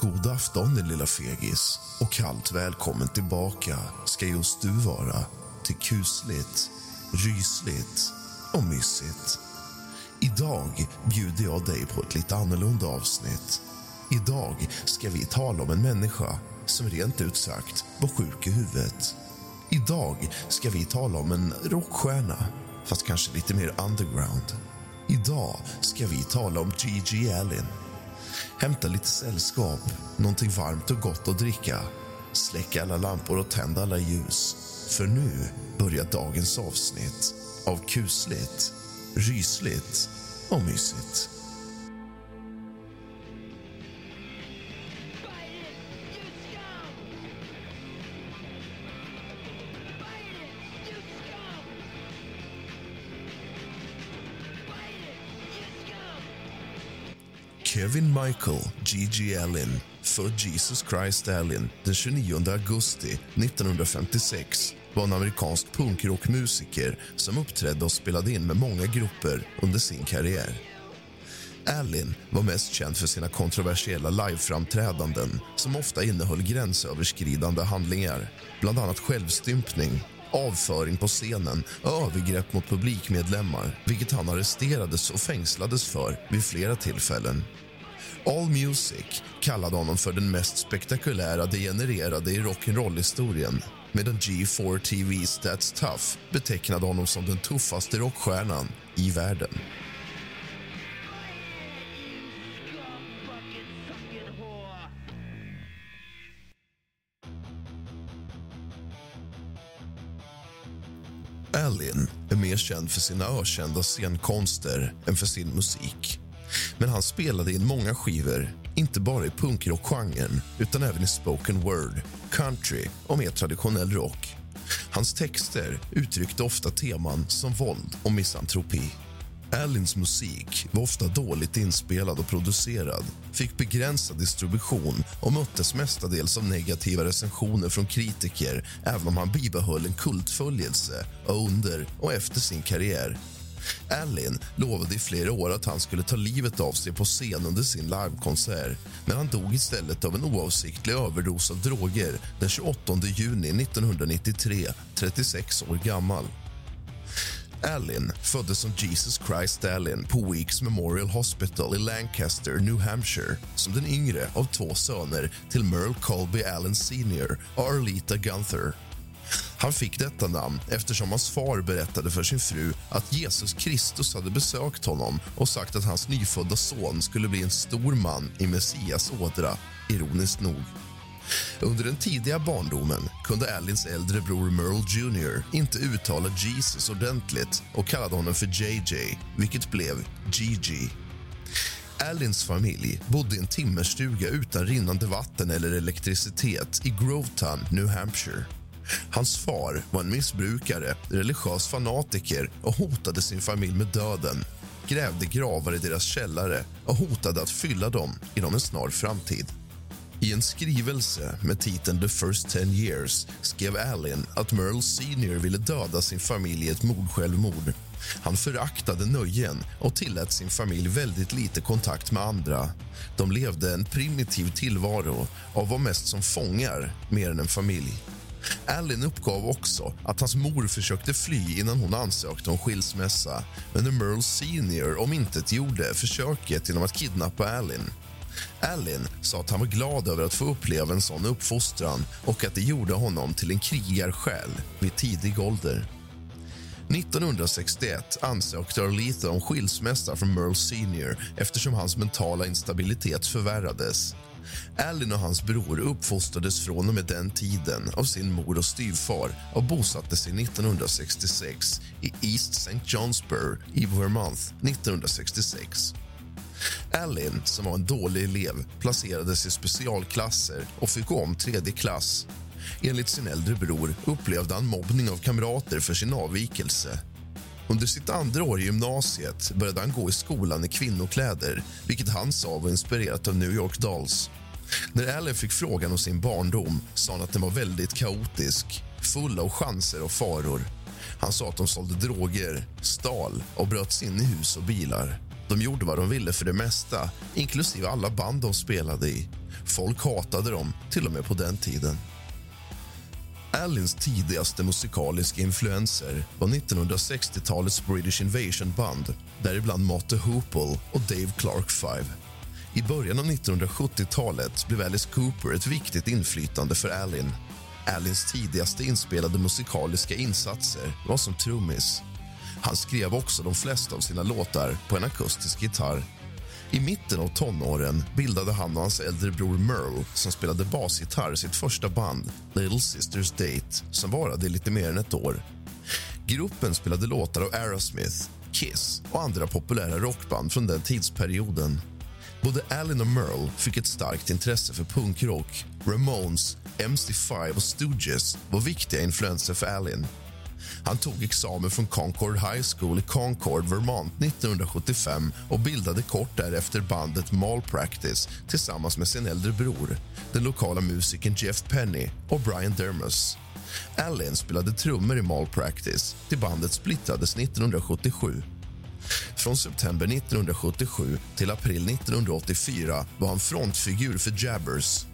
God afton din lilla fegis och kallt välkommen tillbaka ska just du vara till kusligt, rysligt och mysigt. Idag bjuder jag dig på ett lite annorlunda avsnitt. Idag ska vi tala om en människa som rent ut sagt var sjuk i huvudet. Idag ska vi tala om en rockstjärna, fast kanske lite mer underground. Idag ska vi tala om Gigi Allen. Hämta lite sällskap, någonting varmt och gott att dricka. Släck alla lampor och tänd alla ljus. För nu börjar dagens avsnitt av kusligt, rysligt och mysigt. Kevin Michael G.G. Allen, född Jesus Christ Allen den 29 augusti 1956 var en amerikansk punkrockmusiker som uppträdde och spelade in med många grupper under sin karriär. Allen var mest känd för sina kontroversiella liveframträdanden som ofta innehöll gränsöverskridande handlingar, bland annat självstympning avföring på scenen och övergrepp mot publikmedlemmar vilket han arresterades och fängslades för vid flera tillfällen. All Music kallade honom för den mest spektakulära degenererade i rock'n'roll-historien medan G4 TV's That's Tough betecknade honom som den tuffaste rockstjärnan i världen. Allen är mer känd för sina ökända scenkonster än för sin musik. Men han spelade in många skivor, inte bara i punkrockgenren utan även i spoken word, country och mer traditionell rock. Hans texter uttryckte ofta teman som våld och misantropi. Allins musik var ofta dåligt inspelad och producerad fick begränsad distribution och möttes mestadels av negativa recensioner från kritiker även om han bibehöll en kultföljelse under och efter sin karriär. Allen lovade i flera år att han skulle ta livet av sig på scen under sin livekonsert men han dog istället av en oavsiktlig överdos av droger den 28 juni 1993, 36 år gammal. Allen föddes som Jesus Christ Allen på Weeks Memorial Hospital i Lancaster, New Hampshire som den yngre av två söner till Merle Colby Allen Sr och Arlita Gunther. Han fick detta namn eftersom hans far berättade för sin fru att Jesus Kristus hade besökt honom och sagt att hans nyfödda son skulle bli en stor man i Messias ådra, ironiskt nog. Under den tidiga barndomen kunde Alins äldre bror Merle Jr inte uttala Jesus ordentligt och kallade honom för JJ, vilket blev Gigi. Alins familj bodde i en timmerstuga utan rinnande vatten eller elektricitet i Grovetown, New Hampshire. Hans far var en missbrukare, religiös fanatiker och hotade sin familj med döden grävde gravar i deras källare och hotade att fylla dem inom en snar framtid. I en skrivelse med titeln The first ten years skrev Allen att Merle Senior ville döda sin familj i ett mordsjälvmord. Han föraktade nöjen och tillät sin familj väldigt lite kontakt med andra. De levde en primitiv tillvaro och var mest som fångar mer än en familj. Allen uppgav också att hans mor försökte fly innan hon ansökte om skilsmässa men när Merle Senior omintetgjorde försöket genom att kidnappa Allen. Allen sa att han var glad över att få uppleva en sån uppfostran och att det gjorde honom till en krigarsjäl vid tidig ålder. 1961 ansökte Arletha om skilsmässa från Merle Senior eftersom hans mentala instabilitet förvärrades. Allen och hans bror uppfostrades från och med den tiden av sin mor och styvfar och bosatte sig 1966 i East St. Johnsburg i Vermont 1966. Allen, som var en dålig elev, placerades i specialklasser och fick gå om tredje klass. Enligt sin äldre bror upplevde han mobbning av kamrater för sin avvikelse. Under sitt andra år i gymnasiet började han gå i skolan i kvinnokläder vilket han sa var inspirerat av New York Dolls. När Allen fick frågan om sin barndom sa han att den var väldigt kaotisk, full av chanser och faror. Han sa att de sålde droger, stal och bröt sig in i hus och bilar. De gjorde vad de ville för det mesta, inklusive alla band de spelade i. Folk hatade dem, till och med på den tiden. Allins tidigaste musikaliska influenser var 1960-talets British Invasion-band däribland Motte Hoople och Dave Clark Five. I början av 1970-talet blev Alice Cooper ett viktigt inflytande för Allin. Allins tidigaste inspelade musikaliska insatser var som trummis. Han skrev också de flesta av sina låtar på en akustisk gitarr. I mitten av tonåren bildade han och hans äldre bror Merle som spelade basgitarr sitt första band, Little Sisters Date, som varade i lite mer än ett år. Gruppen spelade låtar av Aerosmith, Kiss och andra populära rockband från den tidsperioden. Både Allen och Merle fick ett starkt intresse för punkrock. Ramones, MC5 och Stooges var viktiga influenser för Allen. Han tog examen från Concord High School i Concord, Vermont 1975 och bildade kort därefter bandet Malpractice tillsammans med sin äldre bror, den lokala musikern Jeff Penny och Brian Dermus. Allen spelade trummor i Malpractice till bandet splittrades 1977. Från september 1977 till april 1984 var han frontfigur för Jabbers.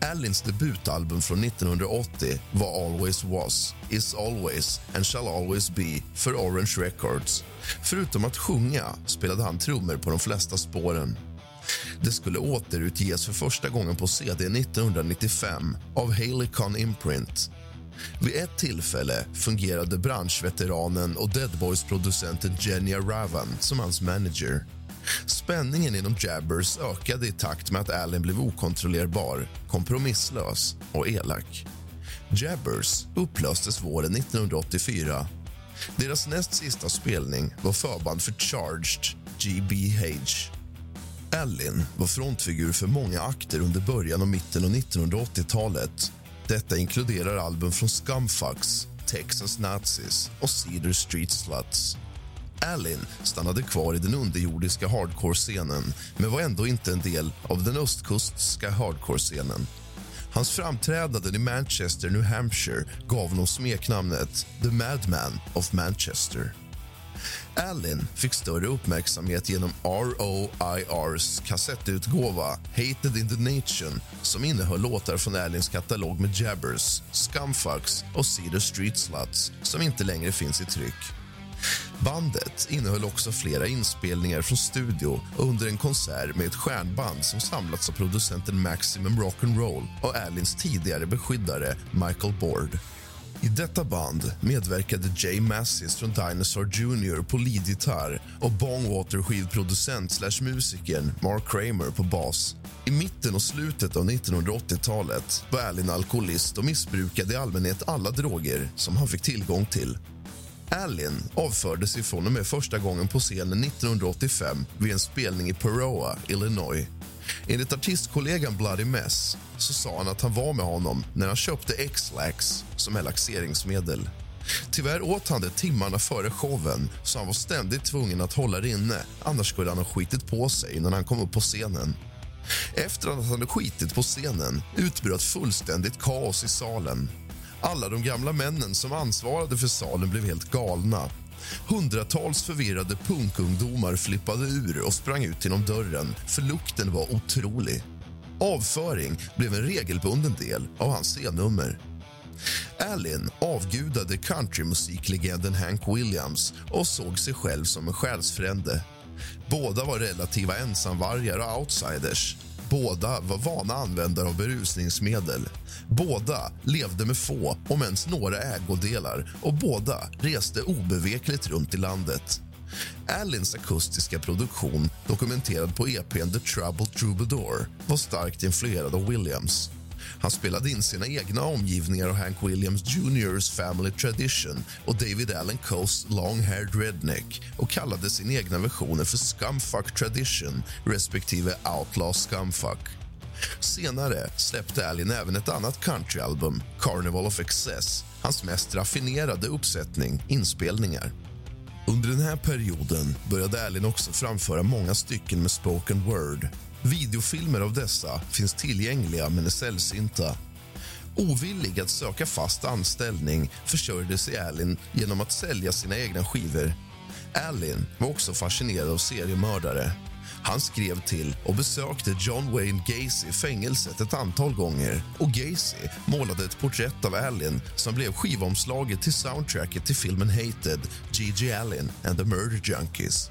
Allins debutalbum från 1980 var Always Was, Is Always and Shall Always Be för Orange Records. Förutom att sjunga spelade han trummor på de flesta spåren. Det skulle återutges för första gången på CD 1995 av Halicon Imprint vid ett tillfälle fungerade branschveteranen och Dead Boys-producenten Jenny Ravan som hans manager. Spänningen inom Jabbers ökade i takt med att Allen blev okontrollerbar, kompromisslös och elak. Jabbers upplöstes våren 1984. Deras näst sista spelning var förband för Charged, GBH. Allen var frontfigur för många akter under början och mitten av 1980-talet detta inkluderar album från Scumfucks, Texas Nazis och Cedar Street Sluts. Allen stannade kvar i den underjordiska hardcore-scenen men var ändå inte en del av den östkustska hardcore-scenen. Hans framträdanden i Manchester, New Hampshire gav honom smeknamnet The Madman of Manchester. Allen fick större uppmärksamhet genom ROIRs kassettutgåva Hated in the Nation som innehöll låtar från Allens katalog med Jabbers, Scumfucks och Cedar Street Sluts som inte längre finns i tryck. Bandet innehöll också flera inspelningar från studio under en konsert med ett stjärnband som samlats av producenten Maximum Rock'n'Roll och Alins tidigare beskyddare Michael Board. I detta band medverkade Jay Massis från Dinosaur Jr på leadgitarr och Bongwater-skivproducent slash musikern Mark Kramer på bas. I mitten och slutet av 1980-talet var Alin alkoholist och missbrukade i allmänhet alla droger som han fick tillgång till. Allen avfördes ifrån och med första gången på scenen 1985 vid en spelning i Peroa, Illinois. Enligt artistkollegan Bloody Mess så sa han att han var med honom när han köpte X-Lax som är laxeringsmedel. Tyvärr åt han det timmarna före showen så han var ständigt tvungen att hålla det inne annars skulle han ha skitit på sig när han kom upp på scenen. Efter att han hade skitit på scenen utbröt fullständigt kaos i salen. Alla de gamla männen som ansvarade för salen blev helt galna. Hundratals förvirrade punkungdomar flippade ur och sprang ut genom dörren för lukten var otrolig. Avföring blev en regelbunden del av hans scennummer. Allen avgudade countrymusiklegenden Hank Williams och såg sig själv som en själsfrände. Båda var relativa ensamvargar och outsiders. Båda var vana användare av berusningsmedel. Båda levde med få, om ens några, ägodelar och båda reste obevekligt runt i landet. Allens akustiska produktion, dokumenterad på EPn The Troubled Troubadour var starkt influerad av Williams. Han spelade in sina egna omgivningar och Hank Williams Jr.'s Family Tradition och David Allen Coes Long-Haired Redneck och kallade sina egna versioner för Scumfuck Tradition respektive Outlaw Scumfuck. Senare släppte Allen även ett annat countryalbum, Carnival of Excess hans mest raffinerade uppsättning inspelningar. Under den här perioden började Allen också framföra många stycken med spoken word Videofilmer av dessa finns tillgängliga, men är sällsynta. Ovillig att söka fast anställning försörjde sig Allen genom att sälja sina egna skivor. Allen var också fascinerad av seriemördare. Han skrev till och besökte John Wayne Gacy i fängelset ett antal gånger. Och Gacy målade ett porträtt av Allen som blev skivomslaget till soundtracket till filmen Hated, G.G. Allen and the Murder Junkies.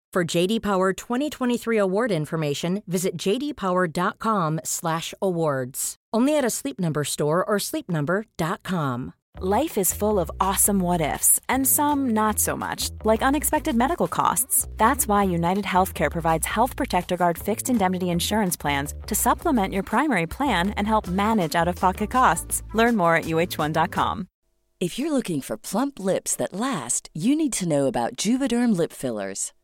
For JD Power 2023 award information, visit jdpower.com/awards. Only at a Sleep Number store or sleepnumber.com. Life is full of awesome what ifs and some not so much, like unexpected medical costs. That's why United Healthcare provides Health Protector Guard fixed indemnity insurance plans to supplement your primary plan and help manage out-of-pocket costs. Learn more at uh1.com. If you're looking for plump lips that last, you need to know about Juvederm lip fillers.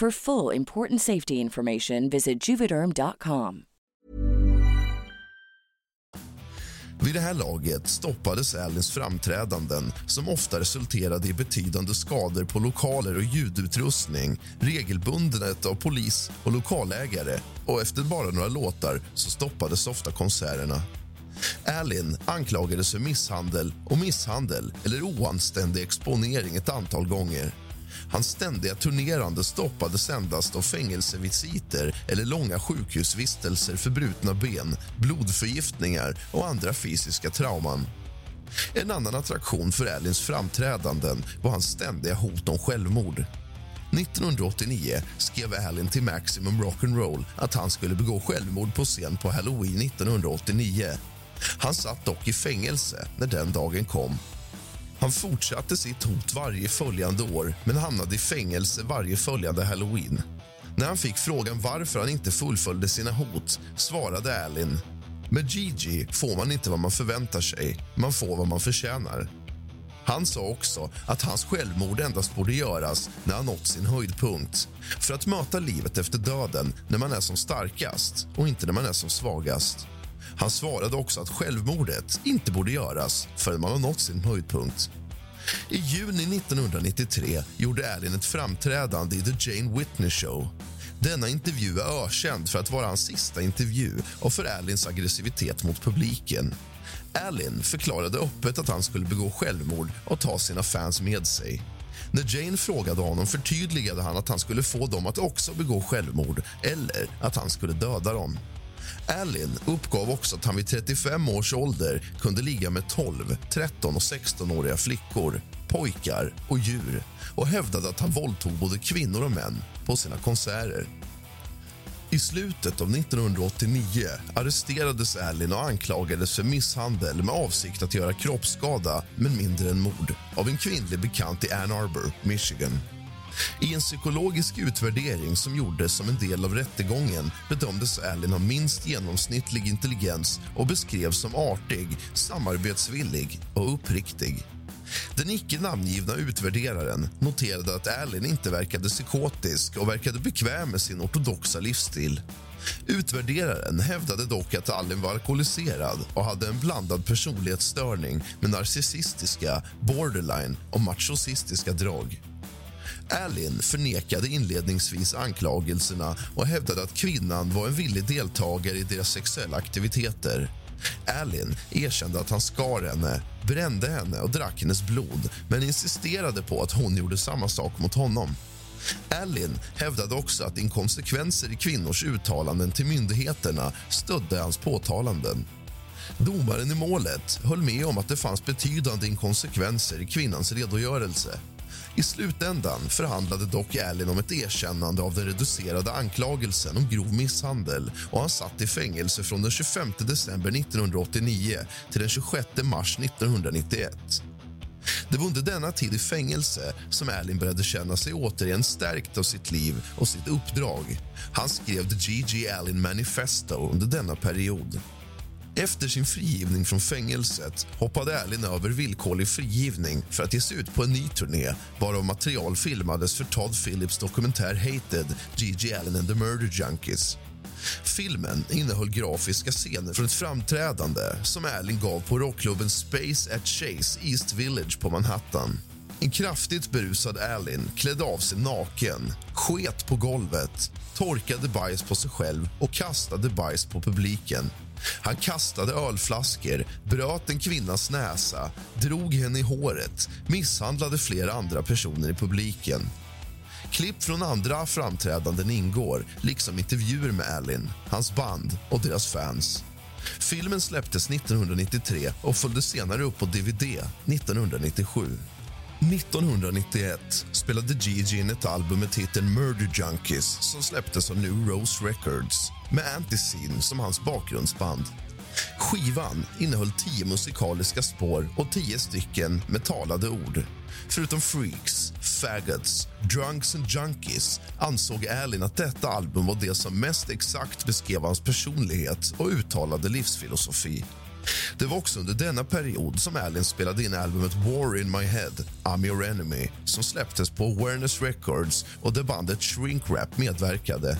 For full important safety information, visit juvederm.com. Vid det här laget stoppades Allens framträdanden som ofta resulterade i betydande skador på lokaler och ljudutrustning regelbundet av polis och lokalägare och efter bara några låtar så stoppades ofta konserterna. Allen anklagades för misshandel och misshandel eller oanständig exponering ett antal gånger. Hans ständiga turnerande stoppades endast av fängelsevisiter eller långa sjukhusvistelser för brutna ben, blodförgiftningar och andra fysiska trauman. En annan attraktion för Allins framträdanden var hans ständiga hot om självmord. 1989 skrev Allen till Maximum Rock'n'Roll att han skulle begå självmord på scen på Halloween 1989. Han satt dock i fängelse när den dagen kom. Han fortsatte sitt hot varje följande år men hamnade i fängelse varje följande halloween. När han fick frågan varför han inte fullföljde sina hot svarade Allen med Gigi får man inte vad man förväntar sig, man får vad man förtjänar. Han sa också att hans självmord endast borde göras när han nått sin höjdpunkt för att möta livet efter döden när man är som starkast och inte när man är som svagast. Han svarade också att självmordet inte borde göras förrän man har nått sin höjdpunkt. I juni 1993 gjorde Allen ett framträdande i The Jane Whitney Show. Denna intervju är ökänd för att vara hans sista intervju och för Allens aggressivitet mot publiken. Allen förklarade öppet att han skulle begå självmord och ta sina fans med sig. När Jane frågade honom förtydligade han att han skulle få dem att också begå självmord eller att han skulle döda dem. Allen uppgav också att han vid 35 års ålder kunde ligga med 12, 13 och 16-åriga flickor, pojkar och djur och hävdade att han våldtog både kvinnor och män på sina konserter. I slutet av 1989 arresterades Allen och anklagades för misshandel med avsikt att göra kroppsskada, men mindre än mord av en kvinnlig bekant i Ann Arbor, Michigan. I en psykologisk utvärdering som gjordes som en del av rättegången bedömdes Allen ha minst genomsnittlig intelligens och beskrevs som artig, samarbetsvillig och uppriktig. Den icke namngivna utvärderaren noterade att Allen inte verkade psykotisk och verkade bekväm med sin ortodoxa livsstil. Utvärderaren hävdade dock att Allen var alkoholiserad och hade en blandad personlighetsstörning med narcissistiska, borderline och machocistiska drag. Allen förnekade inledningsvis anklagelserna och hävdade att kvinnan var en villig deltagare i deras sexuella aktiviteter. Allen erkände att han skar henne, brände henne och drack hennes blod men insisterade på att hon gjorde samma sak mot honom. Allen hävdade också att inkonsekvenser i kvinnors uttalanden till myndigheterna stödde hans påtalanden. Domaren i målet höll med om att det fanns betydande inkonsekvenser i kvinnans redogörelse. I slutändan förhandlade dock Allen om ett erkännande av den reducerade anklagelsen om grov misshandel och han satt i fängelse från den 25 december 1989 till den 26 mars 1991. Det var under denna tid i fängelse som Allen började känna sig återigen stärkt av sitt liv och sitt uppdrag. Han skrev The G.G. Allen Manifesto under denna period. Efter sin frigivning från fängelset hoppade Allen över villkorlig frigivning för att ge sig ut på en ny turné varav material filmades för Todd Phillips dokumentär Hated, G.G. Allen and the Murder Junkies. Filmen innehöll grafiska scener från ett framträdande som Allen gav på rockklubben Space at Chase East Village på Manhattan. En kraftigt berusad Allen klädde av sig naken, sket på golvet torkade bajs på sig själv och kastade bajs på publiken. Han kastade ölflaskor, bröt en kvinnas näsa, drog henne i håret misshandlade flera andra personer i publiken. Klipp från andra framträdanden ingår, liksom intervjuer med Allen, hans band och deras fans. Filmen släpptes 1993 och följdes senare upp på dvd 1997. 1991 spelade Gigi in ett album med titeln Murder Junkies som släpptes av New Rose Records med Anticene som hans bakgrundsband. Skivan innehöll tio musikaliska spår och tio stycken med talade ord. Förutom Freaks, Faggots, Drunks and Junkies ansåg Allen att detta album var det som mest exakt beskrev hans personlighet och uttalade livsfilosofi. Det var också under denna period som Allen spelade in albumet War in my head, I'm your enemy som släpptes på Awareness Records och där bandet Shrink Rap medverkade.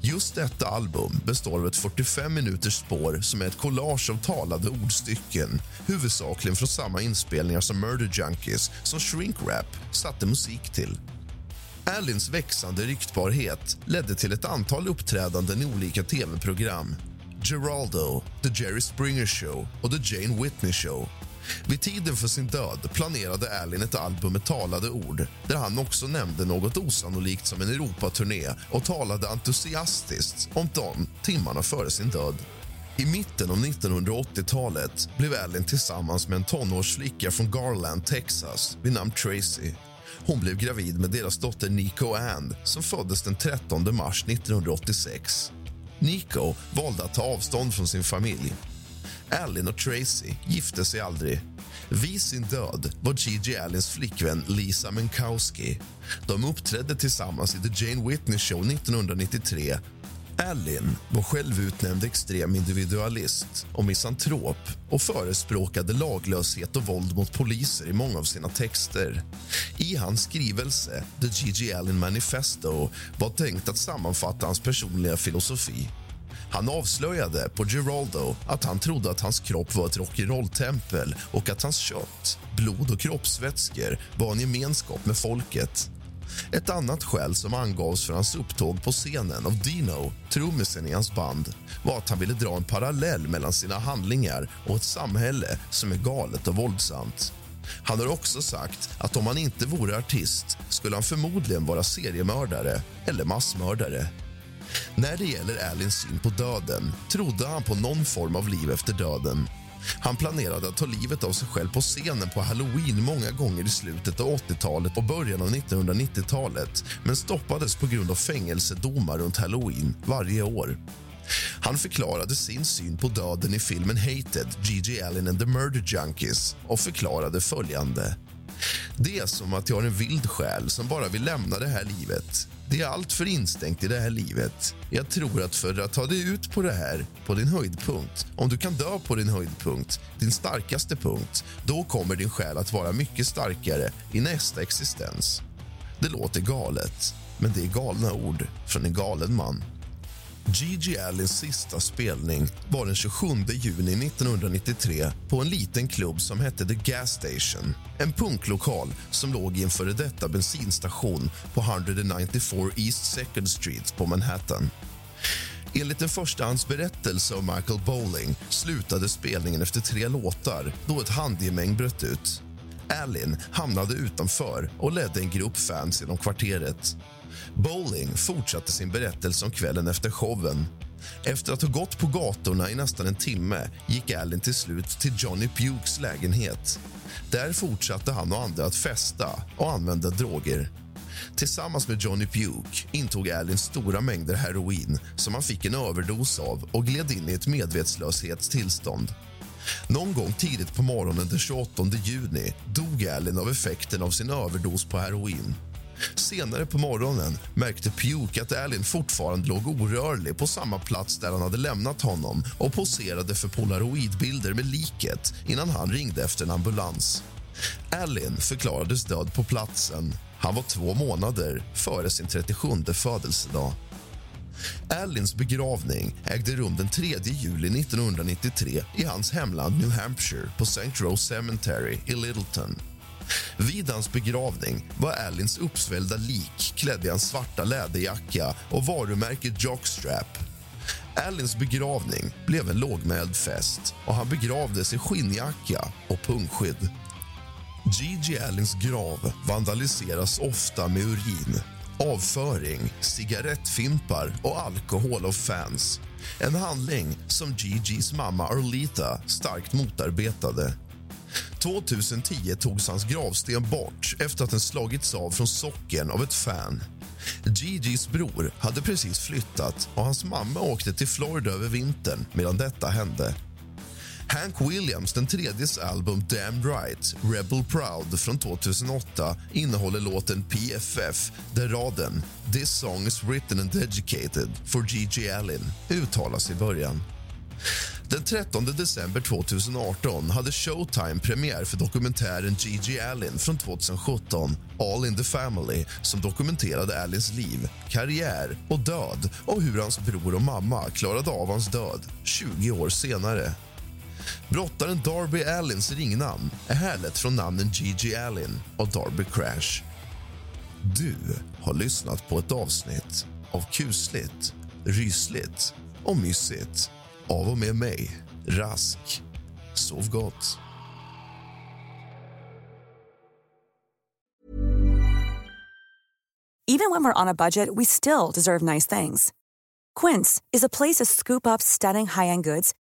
Just detta album består av ett 45 minuters spår som är ett collage av talade ordstycken huvudsakligen från samma inspelningar som Murder Junkies som Shrink Rap satte musik till. Allins växande ryktbarhet ledde till ett antal uppträdanden i olika tv-program Geraldo, The Jerry Springer Show och The Jane Whitney Show. Vid tiden för sin död planerade Allen ett album med talade ord där han också nämnde något osannolikt som en Europaturné och talade entusiastiskt om dem timmarna före sin död. I mitten av 1980-talet blev Allen tillsammans med en tonårsflicka från Garland, Texas vid namn Tracy. Hon blev gravid med deras dotter Nico Ann som föddes den 13 mars 1986. Nico valde att ta avstånd från sin familj. Allen och Tracy gifte sig aldrig. Vid sin död var Gigi Allens flickvän Lisa Menkowski. De uppträdde tillsammans i The Jane Whitney Show 1993 Allen var självutnämnd extrem individualist och misantrop och förespråkade laglöshet och våld mot poliser i många av sina texter. I hans skrivelse The G.G. Allin Manifesto var tänkt att sammanfatta hans personliga filosofi. Han avslöjade på Geraldo att han trodde att hans kropp var ett rock'n'roll-tempel och att hans kött, blod och kroppsvätskor var en gemenskap med folket. Ett annat skäl som angavs för hans upptåg på scenen av Dino, trummisen i hans band, var att han ville dra en parallell mellan sina handlingar och ett samhälle som är galet och våldsamt. Han har också sagt att om han inte vore artist skulle han förmodligen vara seriemördare eller massmördare. När det gäller Alins syn på döden trodde han på någon form av liv efter döden han planerade att ta livet av sig själv på scenen på Halloween många gånger i slutet av 80-talet och början av 1990-talet men stoppades på grund av fängelsedomar runt Halloween varje år. Han förklarade sin syn på döden i filmen Hated, G.G. Allen and the Murder Junkies och förklarade följande. Det är som att jag har en vild själ som bara vill lämna det här livet. Det är allt för instängt i det här livet. Jag tror att för att ta dig ut på det här, på din höjdpunkt om du kan dö på din höjdpunkt, din starkaste punkt då kommer din själ att vara mycket starkare i nästa existens. Det låter galet, men det är galna ord från en galen man. Gigi Allens sista spelning var den 27 juni 1993 på en liten klubb som hette The Gas Station. En punklokal som låg i en före detta bensinstation på 194 East Second Street på Manhattan. Enligt en förstahandsberättelse av Michael Bowling slutade spelningen efter tre låtar då ett handgemäng bröt ut. Allin hamnade utanför och ledde en grupp fans genom kvarteret. Bowling fortsatte sin berättelse om kvällen efter showen. Efter att ha gått på gatorna i nästan en timme gick Allin till slut till Johnny Pukes lägenhet. Där fortsatte han och andra att festa och använda droger. Tillsammans med Johnny Puke intog Allin stora mängder heroin som han fick en överdos av och gled in i ett medvetslöshetstillstånd. Någon gång tidigt på morgonen den 28 juni dog Allen av effekten av sin överdos på heroin. Senare på morgonen märkte Puke att Allen fortfarande låg orörlig på samma plats där han hade lämnat honom och poserade för polaroidbilder med liket innan han ringde efter en ambulans. Allen förklarades död på platsen. Han var två månader före sin 37 födelsedag. Allins begravning ägde rum den 3 juli 1993 i hans hemland New Hampshire på St. Rose Cemetery i Littleton. Vid hans begravning var Allins uppsvällda lik klädd i hans svarta läderjacka och varumärket Jockstrap. Allins begravning blev en lågmäld fest och han begravdes i skinnjacka och pungskydd. Gigi Allins grav vandaliseras ofta med urin, avföring, cigarettfimpar och alkohol av fans. En handling som Gigis mamma Arlita starkt motarbetade. 2010 togs hans gravsten bort efter att den slagits av från socken av ett fan. Gigis bror hade precis flyttat och hans mamma åkte till Florida över vintern medan detta hände. Hank Williams, den tredjes album Damn Right, Rebel Proud från 2008 innehåller låten PFF där raden “This song is written and dedicated for G.G. Allen” uttalas i början. Den 13 december 2018 hade Showtime premiär för dokumentären Gigi Allen från 2017, All in the Family som dokumenterade Allens liv, karriär och död och hur hans bror och mamma klarade av hans död 20 år senare. Brottaren Darby Allens ringnamn är härlett från namnen Gigi Allen och Darby Crash. Du har lyssnat på ett avsnitt av kusligt, rysligt och mysigt av och med mig, Rask. Sov gott. Even when we're on a budget, we still deserve nice things. Quince is a place to scoop up stunning high-end goods